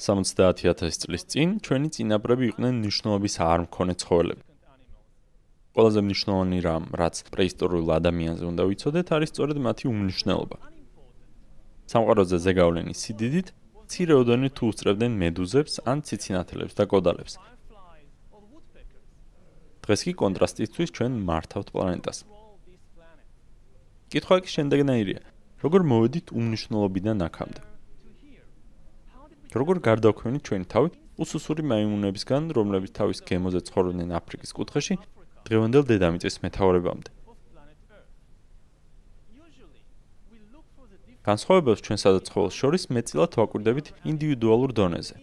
70000 წლის წინ ჩვენი წინაპრები იყვნენ ნიშნულობის არ მქონე ცხოველები. ყველაზე მნიშვნელოვანი რამ, რაც პრეისტორიულ ადამიანზე უნდა ვიცოდეთ, არის სწორედ მათი უმნიშვნელობა. სამყაროზე ზეგავლენის სიდიდით ცირეოდენი თუ უსწრებდნენ მედუზებს ან ციცინათელებს და კოდალებს. დღეს კი კონტრასტისთვის ჩვენ მართავთ პლანეტას. კითხვა კი შემდეგნაირია: როგორ მოვედით უმნიშვნელობიდან აქამდე? როგორ გარდაქვენით ჩვენი თავი უსუსური მაიმუნებისგან, რომლებიც თავის გემოზე ცხოვრობდნენ აფრიკის კუთხეში, დღევანდელ დედამიწის მეთაურებამდე? განსხვავებებს ჩვენ სადაცხოველს შორის მეწილად ვაკვირდებით ინდივიდუალურ დონეზე.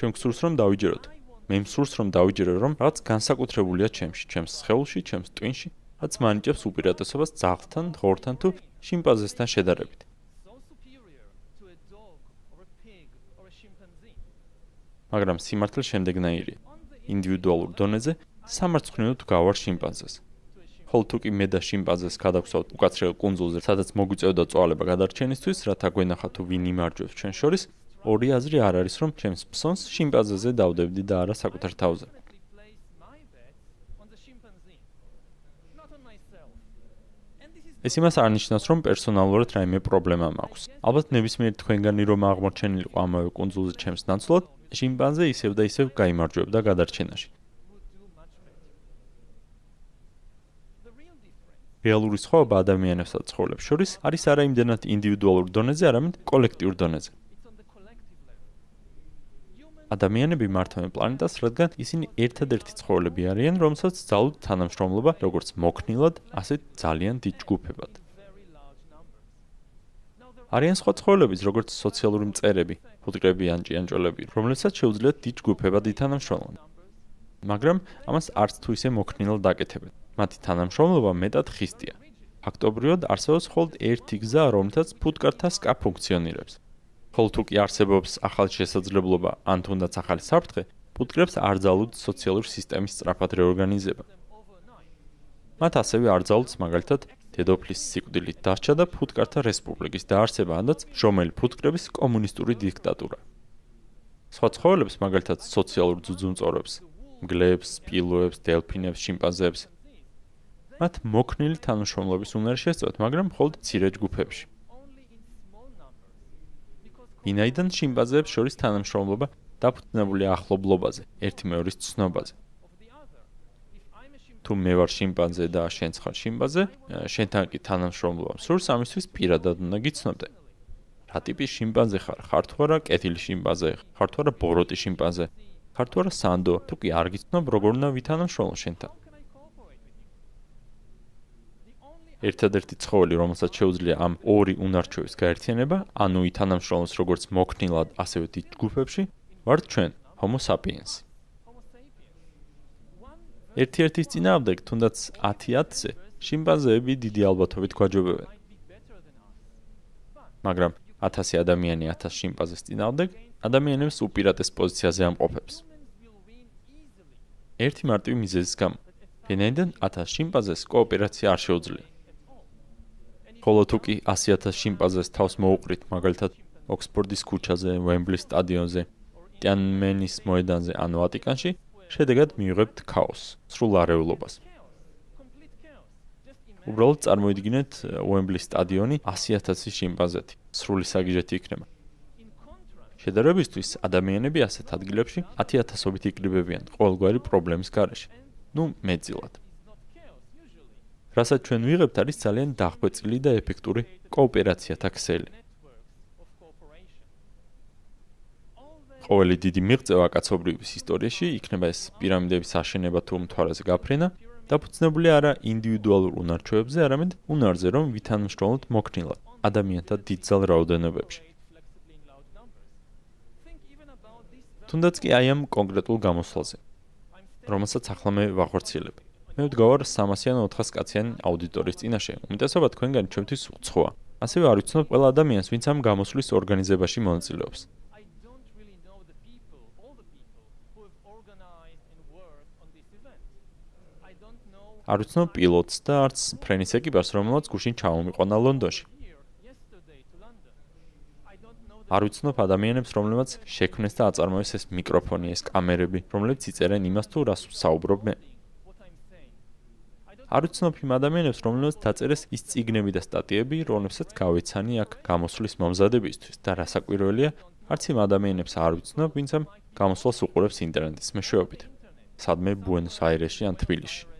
ჩვენ გსურს რომ დავიჯეროთ. მე მსურს რომ დავიჯერო რომ რაც განსაკუთრებულია ჩემში, ჩემს სხეულში, ჩემს ტვინში, რაც მანიჭებს უპირატესობას ძაღლთან, ღორთან თუ შიმპანზესთან შედარებით. მაგრამ სიმართლე შემდეგნაირია. ინდივიდუალურ დონეზე სამარცხნილოდ გავარ შიმპანზეს. ხოლ თუ კი მე და შიმპანზეს გადავხსოვთ უკაცრიელ კუნძულზე, სადაც მოგვიწევდა წვალება გადარჩენისთვის, რათა გვენახა თუ ვინ იმარჯვებს ჩვენ შორის, ორი აზრი არ არის, რომ ჩემს ფსონს შიმპანზეზე დავდებდი და არა საკუთარ თავზე. ეს იმას არნიშნავს, რომ პერსონალურად რაიმე პრობლემა მაქვს. ალბათ ნებისმიერ თქვენგანი რომ აღმოჩენილიყო ამავე კუნძულზე ჩემს ნაცვლად, შიმპანზე ისევ და ისევ გამარჯვებდა გადარჩენაში. რეალური სხვაობა ადამიანებს და ცხოველებს შორის არის არა იმდენად ინდივიდუალურ დონეზე, არამედ კოლექტიურ დონეზე. ადამიანები მართავენ პლანეტას, რადგან ისინი ერთადერთი ცხოველები არიან, რომელსაც ძალუთ თანამშრომლობა როგორც მოქნილად, ასეთ ძალიან დიდ ჯგუფებად. არიან სხვა ცხოველებიც, როგორც სოციალური მწერები, ფუტკრები ან ჭიანჭველები, რომლებსაც შეუძლიათ დიდ ჯგუფებად ითანამშრომლონ. მაგრამ ამას არც თუ ისე მოქნილად დაკეთებენ. მათი თანამშრომლობა მეტად ხისტია. ფაქტობრივად არსებობს მხოლოდ ერთი გზა, რომლითაც ფუტკართა სკა ფუნქციონირებს. ხოლო თუ კი არსებობს ახალი შესაძლებლობა ან თუნდაც ახალი საფრთხე, ფუტკრებს არ ძალუთ სოციალური სისტემის სწრაფად რეორგანიზება. მათ ასევე არ ძალუთ მაგალითად დედოფლის სიკვდილით დასჭა და ფუტკართა რესპუბლიკის დაარსება, ანაც შრომელი ფუტკრების კომუნისტური დიქტატურა. სხვა ცხოველებს, მაგალითად სოციალურ ძუძუმწოვრებს, მგლებს, სპილოებს, დელფინებს, შიმპანზეებს მათ მოქნილი თანამშრომლობის უნარი შესწევთ, მაგრამ მხოლოდ ცირე ჯგუფებში. ინაიდან შიმპანზეებს შორის თანამშრომლობა დაფუძნებულია ახლობლობაზე, ერთი მეორის ცნობაზე. თუ მე ვარ შიმპანზე და შენც ხარ შიმპანზე, შენთან კი თანამშრომლობა მსურს ამისთვის პირადად უნდა გიცნობდე. რა ტიპის შიმპანზე ხარ? ხარ თუ არა კეთილი შიმპანზე? ხარ თუ არა ბოროტი შიმპანზე? ხარ თუ არა სანდო? თუ კი არ გიცნობ, როგორ უნდა ვითანამშრომლო შენთან? ერთადერთი ცხოველი, რომელსაც შეუძლია ამ ორი უნარჩვევის გაერთიანება, ანუ ითანამშრომლოს როგორც მოქნილად, ასევე დიდ ჯგუფებში, ვართ ჩვენ, Homo sapiens. ერთ-ერთის წინააღმდეგ თუნდაც 10-10-ზე შიმპანზეები დიდი ალბათობით გვაჯობებენ. მაგრამ 1000 ადამიანი 1000 შიმპანზეს წინააღმდეგ ადამიანებს უპირატეს პოზიციაზე ამყოფებს. ერთი მარტივი მიზეზის გამო. ვინაიდან 1000 შიმპანზეს კოოპერაცია არ შეუძლია. ხოლო თუ კი 100000 შიმპანზეს თავს მოუყრით მაგალითად ოქსფორდის ქუჩაზე, ვემბლის სტადიონზე, ტიანმენის მოედანზე ან ვატიკანში, შედეგად მივიღებთ ქაოსს, სრულ არეულობას. უბრალოდ წარმოიდგინეთ უემბლის სტადიონი 100000 შიმპანზეთი, სრული საგიჟეთი იქნება. შედარებისთვის ადამიანები ასეთ ადგილებში 10000ობით იკრიბებიან ყოველგვარი პრობლემის გარეშე. ნუ მეძილად. რასაც ჩვენ ვიღებთ არის ძალიან დახვეწილი და ეფექტური კოოპერაციათა ქსელი. ყოველი დიდი მიღწევა კაცობრიობის ისტორიაში იქნება ეს პირამიდების აშენება თუ მთვარეზე გაფრენა დაფუძნებული არა ინდივიდუალურ უნარჩვევებზე, არამედ უნარზე, რომ ვითანმშრომლოთ მოქნილად ადამიანთა დიდძალ რაოდენობებში. თუნდაც კი აი ამ კონკრეტულ გამოსვლაზე, რომელსაც ახლა მე ვახორციელებ. მე ვდგავარ 300-იან 400 კაციან აუდიტორიის წინაშე. უმეტესობა თქვენგანი ჩემთვის უცხოა. ასევე არ ვიცნობ ყველა ადამიანს, ვინც ამ გამოსვლის ორგანიზებაში მონაწილეობს. არ ვცნობ პილოტს და არც ფრენის ეკიპას, რომელსაც გუშინ ჩამომიყვანა ლონდონში. არ ვიცნობ ადამიანებს, რომლებიც შექმნეს და აწარმოეს ეს მიკროფონი, ეს კამერები, რომლებიც იწერენ იმას თუ რას საუბრობ მე. არ ვიცნობ იმ ადამიანებს, რომლებიც დაწერეს ის წიგნები და სტატიები, რომლებსაც გავეცანი აქ გამოსვლის მომზადებისთვის და რასაკვირველია, არც იმ ადამიანებს არ ვიცნობ, ვინც ამ გამოსვლას უყურებს ინტერნეტის მეშვეობით. სადმე ბუენოს აირესში ან თბილისში.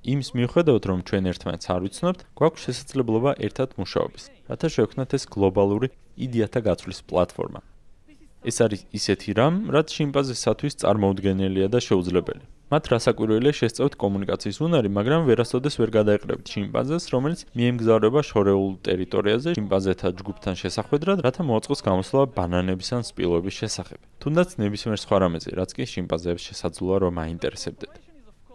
იმის მიუხედავად, რომ ჩვენ ერთმანეთს არ ვიცნობთ, გვაქვს შესაძლებლობა ერთად მუშაობის, რათა შევქმნათ ეს გლობალური იდეათა გაცვლის პლატფორმა. ეს არის ისეთი რამ, რაც შიმპანზესათვის წარმოუდგენელია და შეუძლებელი. მათ რასაკვირველია შესწავლით კომუნიკაციის უნარი, მაგრამ ვერასოდეს ვერ გადაეყრებით შიმპანზეს, რომელიც მიემგზავრება შორეულ ტერიტორიაზე შიმპანზეთა ჯგუფთან შესახვედრად, რათა მოაწყოს გამოსვლა ბანანების ან სპილოების შესახებ. თუნდაც ნებისმიერ სხვა რამეზე, რაც კი შიმპანზეებს შესაძლოა რომ აინტერესებდეთ.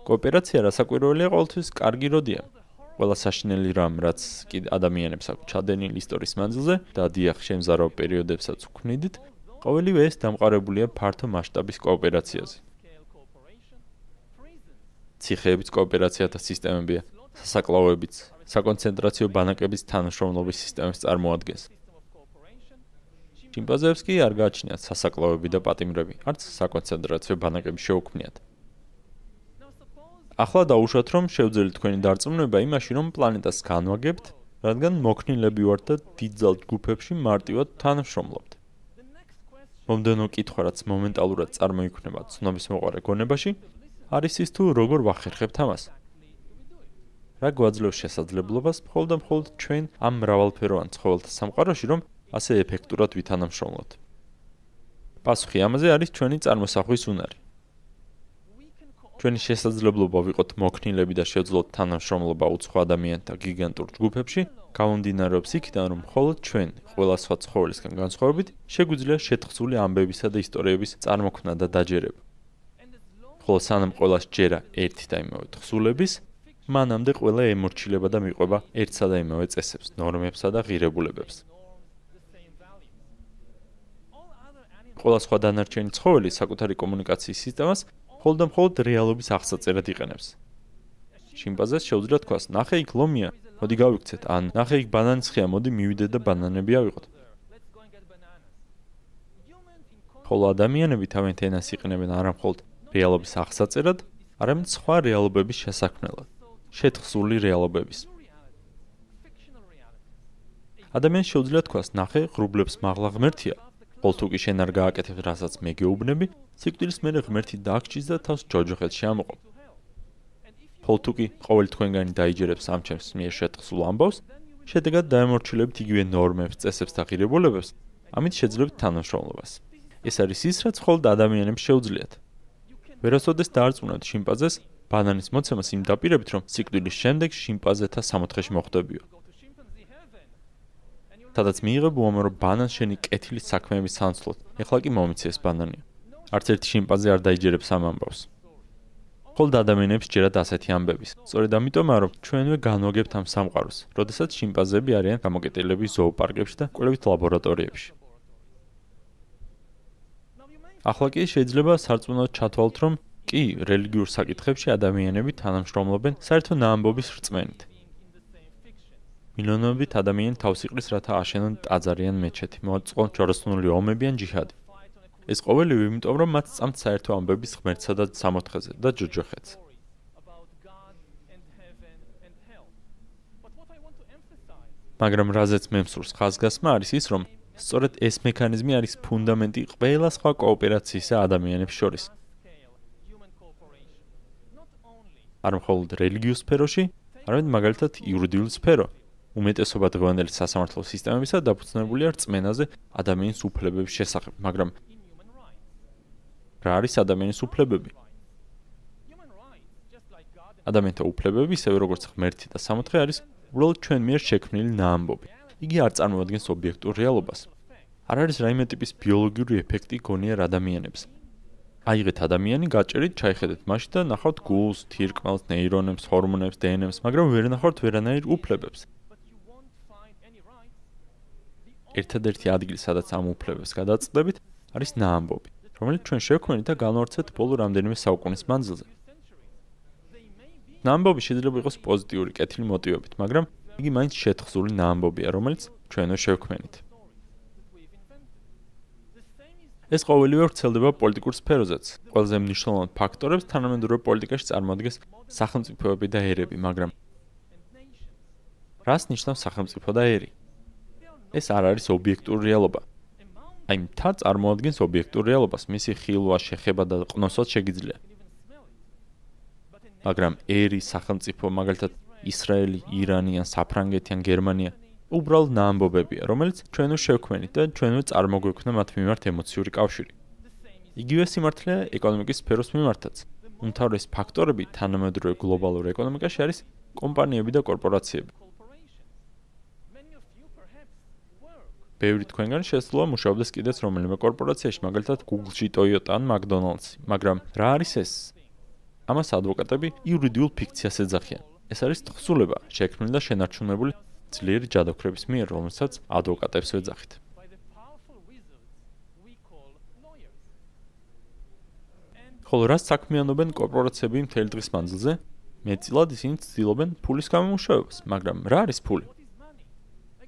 კოოპერაცია რასაკვირველია ყოველთვის კარგი როდია. ყველა საშინელი რამ, რაც კი ადამიანებს აქვს ჩადენილი ისტორიის მანძილზე და დიახ შემზარო პერიოდებსაც ვქმნიდით, ყოველივე ეს დამყარებულია ფართო მასშტაბის კოოპერაციაზე. ციხეების კოოპერაცია და სისტემებია, სასაკლაოებიც, საკონცენტრაციო ბანაკების თანამშრომლობის სისტემას წარმოადგენს. შიმპანზეებს კი არ გააჩნიათ სასაკლაოები და პატიმრები, არც საკონცენტრაციო ბანაკები შეუქმნიათ. ახლა დაუშვათ რომ შევძელი თქვენი დარწმუნება იმაში რომ პლანეტას განვაგებთ, რადგან მოქნილები ვართ და დიდძალ ჯგუფებში მარტივად თანამშრომლობთ. მომდენო კითხვა რაც მომენტალურად წარმოიქმნება ცნობის მოყარე გონებაში, არის ის თუ როგორ ვახერხებთ ამას. რა გვაძლევს შესაძლებლობას მხოლოდ და მხოლოდ ჩვენ ამ მრავალფეროვან ცხოველთა სამყაროში რომ ასე ეფექტურად ვითანამშრომლოთ. პასუხი ამაზე არის ჩვენი წარმოსახვის უნარი. ჩვენი შესაძლებლობა ვიყოთ მოქნილები და შევძლოთ თანამშრომლობა უცხო ადამიანთა გიგანტურ ჯგუფებში, გამომდინარეობს იქიდან, რომ მხოლოდ ჩვენ, ყველა სხვა ცხოველისგან განსხვავებით, შეგვიძლია შეთხზული ამბებისა და ისტორიების წარმოქმნა და დაჯერება. ხოლო სანამ ყოველას ჯერა ერთი და იმავე თხზულების, მანამდე ყველა ემორჩილება და მიყვება ერთსა და იმავე წესებს, ნორმებსა და ღირებულებებს. ყველა სხვა დანარჩენი ცხოველი საკუთარი კომუნიკაციის სისტემას მხოლოდ და მხოლოდ რეალობის აღსაწერად იყენებს. შიმპანზეს შეუძლია თქვას: "ნახე იქ ლომია, მოდი გავიქცეთ" ან "ნახე იქ ბანანცხია, მოდი მივიდეთ და ბანანები ავიღოთ". ხოლო ადამიანები თავენ თენას იყენებენ არა მხოლოდ რეალობის აღსაწერად, არამედ სხვა რეალობების შესაქმნელად, შეთხსული რეალობების. ადამიანს შეუძლია თქვას: "ნახე, ღრუბლებს მაღლა ღმერთია" ხოლ თუ კი შენ არ გააკეთებ რასაც მე გეუბნები, სიკვდილის მერე ღმერთი დააგჭირს და თავს ჯოჯოხეთში ამოყობ. ხოლ თუ კი ყოველ თქვენგანი დაიჯერებს ამ ჩემს მიერ შეთხსულ ამბავს, შედეგად დაემორჩილებით იგივე ნორმებს, წესებს და ღირებულებებს, ამით შეძლებთ თანამშრომლობას. ეს არის ის, რაც მხოლოდ ადამიანებს შეუძლიათ. ვერასოდეს დაარწმუნებთ შიმპანზეს ბანანის მოცემას იმ დაპირებით, რომ სიკვდილის შემდეგ შიმპანზეთა სამოთხეში მოხვდებიო. სადაც მიიღებ უამრავ ბანანს შენი კეთილის საქმეების სანაცვლოდ. ეხლა კი მომიციეს ბანანი. არც ერთი შიმპანზე არ დაიჯერებს ამ ამბავს. ხოლმე ადამიანებს ჯერათ ასეთი ამბების. სწორედ ამიტომაა რომ ჩვენვე განვაგებთ ამ სამყაროს, როდესაც შიმპანზები არიან გამოკეტილები ზოოპარკებში და კვლევით ლაბორატორიებში. ახლა კი შეიძლება სარწმუნოდ ჩათვალოთ, რომ კი, რელიგიურ საკითხებში ადამიანები თანამშრომლობენ საერთო ნაამბობის რწმენით. მილიონობით ადამიანი თავს იყრის რათა აშენონ ტაძარი ან მეჩეთი, მოაწყონ ჯვაროსნული ომები ან ჯიჰადი. ეს ყოველივე იმიტომ რომ მათ წამთ საერთო ამბების ღმერთსა და სამოთხეზე და ჯოჯოხეთს. მაგრამ რაზეც მე მსურს ხაზგასმა არის ის რომ სწორედ ეს მექანიზმი არის ფუნდამენტი ყველა სხვა კოოპერაციისა ადამიანებს შორის. არ მხოლოდ რელიგიურ სფეროში, არამედ მაგალითად იურიდიულ სფეროში. უმეტესობა დღევანდელი სასამართლო სისტემებისა დაფუძნებულია რწმენაზე ადამიანის უფლებების შესახებ, მაგრამ რა არის ადამიანის უფლებები? ადამიანთა უფლებები, ისევე როგორც ღმერთი და სამოთხე არის უბრალოდ ჩვენ მიერ შექმნილი ნაამბობი. იგი არ წარმოადგენს ობიექტურ რეალობას. არ არის რაიმე ტიპის ბიოლოგიური ეფექტი გონიერ ადამიანებს. აიღეთ ადამიანი, გაჭერით, ჩაიხედეთ მასში და ნახავთ გულს, თირკმელს, ნეირონებს, ჰორმონებს, დნმ-ს, მაგრამ ვერ ნახავთ ვერანაირ უფლებებს. ერთადერთი ადგილი, სადაც ამ უფლებებს გადაწყვეტებით, არის ნაამბობი, რომელიც ჩვენ შევქმნით და განვარცხეთ ბოლო რამდენიმე საუკუნის მანძილზე. ნაამბობი შეიძლება იყოს პოზიტიური, კეთილი მოტივებით, მაგრამ იგი მაინც შეთხზული ნაამბობია, რომელიც ჩვენო შევქმენით. ეს ყოველივე ვრცელდება პოლიტიკურ სფეროზეც. ყველაზე მნიშვნელოვან ფაქტორებს თანამედროვე პოლიტიკაში წარმოადგენს სახელმწიფოები და ერები, მაგრამ რას ნიშნავს სახელმწიფო და ერი? ეს არ არის ობიექტური რეალობა. აი, მთა წარმოადგენს ობიექტურ რეალობას, მისი ხილვა, შეხება და ყნოსვა შეგიძლია. მაგრამ ერი სახელმწიფო, მაგალითად, ისრაელი, ირანი ან საფრანგეთი ან გერმანია უბრალოდ ნაამბობებია, რომელიც ჩვენო შევქმენით და ჩვენო წარმოგვექნა მათ მიმართ ემოციური კავშირი. იგივე სიმართლეა ეკონომიკის სფეროს მიმართაც. უმთავრესი ფაქტორები თანამედროვე გლობალურ ეკონომიკაში არის კომპანიები და კორპორაციები. ბევრი თქვენგან შესაძლოა მუშაობდეს კიდეც რომელიმე კორპორაციაში, მაგალითად Google-ში, Toyota ან McDonald's-ში, მაგრამ რა არის ეს? ამას ადვოკატები იურიდიულ ფიქციას ეძახიან. ეს არის თხზულება, შექმნილი და შენარჩუნებული ძლიერი ჯადოქრების მიერ, რომელსაც ადვოკატებს ეძახით. ხოლო რა საქმიანობენ კორპორაციები მთელი დღის მანძილზე? მეტწილად ისინი ცდილობენ ფულის გამომუშავებას, მაგრამ რა არის ფული?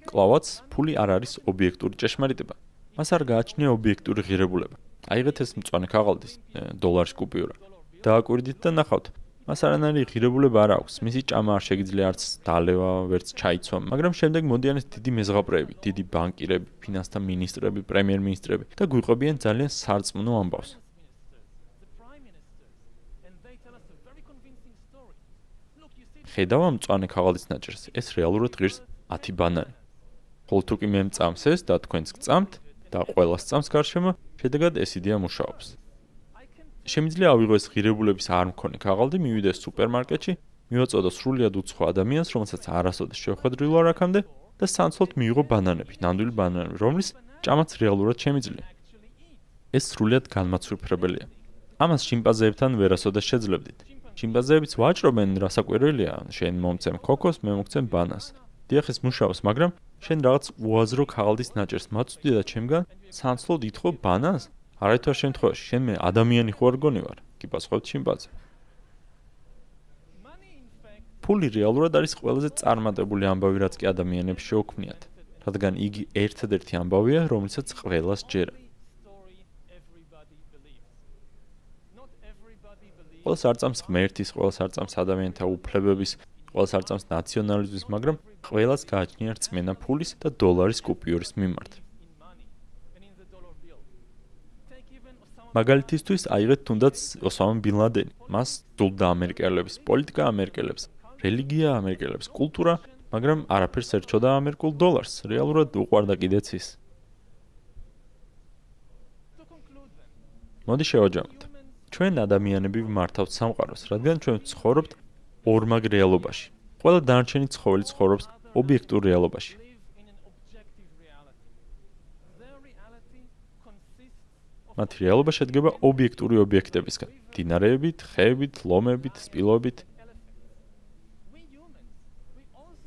კლავაც, ფული არ არის ობიექტური ჭეშმარიტება. მას არ გააჩნია ობიექტური ღირებულება. აიღეთ ეს მწვანე ქაღალდის დოლარის კუპიურა. დააკვირდით და ნახავთ, მას არანაირი ღირებულება არ აქვს. მისი ჭამა არ შეგიძლია არც დალევა, ვერც ჩაიცვა, მაგრამ შემდეგ მოდიან ეს დიდი მეზღაბრეები, დიდი ბანკირები, ფინანსთა მინისტრები, პრემიერ-მინისტრები და გვიყვებიან ძალიან სარწმუნო ამბავს. ხედავ ამ წვანე ქაღალდის ნაჭერს. ეს რეალურად ღირს 10 ბანანი. ხოლო თუ კი მე მწამს ეს და თქვენც გწამთ და ყველა სწამს გარშემო, შედეგად ეს იდეა მუშაობს. შემიძლია ავიღო ეს ღირებულების არ მქონე ქაღალდი, მივიდეს სუპერმარკეტში, მივაწოდო სრულიად უცხო ადამიანს, რომელსაც არასოდეს შეხვედრილო არ აქამდე და სანაცვლოდ მიიღო ბანანები, ნამდვილი ბანანები, რომლის ჭამაც რეალურად შემიძლია. ეს სრულიად განმაცვიფრებელია. ამას შიმპანზეებთან ვერასოდეს შეძლებდით. შიმპანზეებიც ვაჭრობენ, რასაკვირველია, შენ მომცემ ქოქოს, მე მოგცემ ბანანს. დიახ, ეს მუშაობს, მაგრამ შენ რაღაც უაზრო ქაღალდის ნაჭერს მაწვდი და ჩემგან სანაცვლოდ ითხოვ ბანანს? არაერთვარ შემთხვევაში შენ მე ადამიანი ხო არ გონი ვარ? კი პასუხობთ შიმპანზე. ფული რეალურად არის ყველაზე წარმატებული ამბავი, რაც კი ადამიანებს შეუქმნიათ, რადგან იგი ერთადერთი ამბავია, რომელსაც ყველას ჯერა. ყველას არ წამს ღმერთის, ყველას არ წამს ადამიანთა უფლებების, ყველას არ წამს ნაციონალიზმის, მაგრამ ყველას გააჩნია რწმენა ფულის და დოლარის კუპიურის მიმართ. მაგალითისთვის აიღეთ თუნდაც ოსამა ბინ ლადენი. მას ძულდა ამერიკელების პოლიტიკა ამერიკელებს, რელიგია ამერიკელებს, კულტურა, მაგრამ არაფერს ერჩოდა ამერიკულ დოლარს. რეალურად უყვარდა კიდეც ის. მოდი შევაჯამოთ. ჩვენ ადამიანები ვმართავთ სამყაროს, რადგან ჩვენ ცხოვრობთ ორმაგ რეალობაში. ყველა დანარჩენი ცხოველი ცხოვრობს ობიექტურ რეალობაში. მათი რეალობა შედგება ობიექტური ობიექტებისგან: დინარეებით, ხეებით, ლომებით, სპილოებით.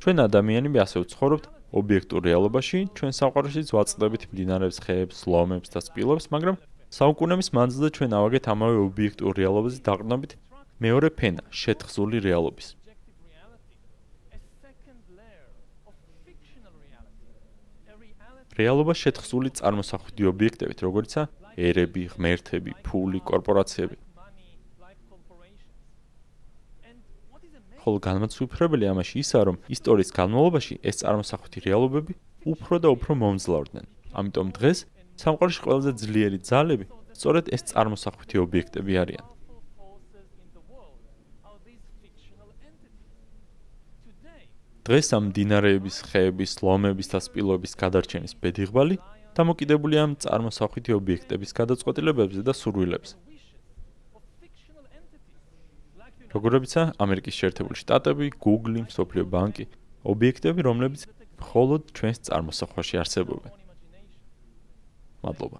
ჩვენ ადამიანები ასე ვცხოვრობთ ობიექტურ რეალობაში, ჩვენ სამყაროშიც ვაწყდებით დინარეებს, ხეებს, ლომებს და სპილოებს, მაგრამ საუკუნეების მანძილზე ჩვენ ავაგეთ ამავე ობიექტურ რეალობაზე დაყრდნობით მეორე ფენა, შეთხზული რეალობის. რეალობა შეთხზული წარმოსახვდი ობიექტებით, როგორიცაა ერები, ღმერთები, ფული, კორპორაციები. ხოლო განმაცვიფრებელი ამაში ისაა, რომ ისტორიის განმავლობაში ეს წარმოსახვითი რეალობები უფრო და უფრო მომძლავრდნენ. ამიტომ დღეს სამყაროში ყველაზე ძლიერი ძალები სწორედ ეს წარმოსახვითი ობიექტები არიან. დღეს ამ დინარეების, ხეების, ლომების და სპილოების გადარჩენის ბედიღბალი დამოკიდებულია ამ წარმოსახვითი ობიექტების გადაწყვეტილებებზე და სურვილებზე. როგორებიცაა ამერიკის შეერთებული შტატები, Google, Software Bank, ობიექტები, რომლებიც მხოლოდ ჩვენს წარმოსახვაში არსებობენ. მადლობა.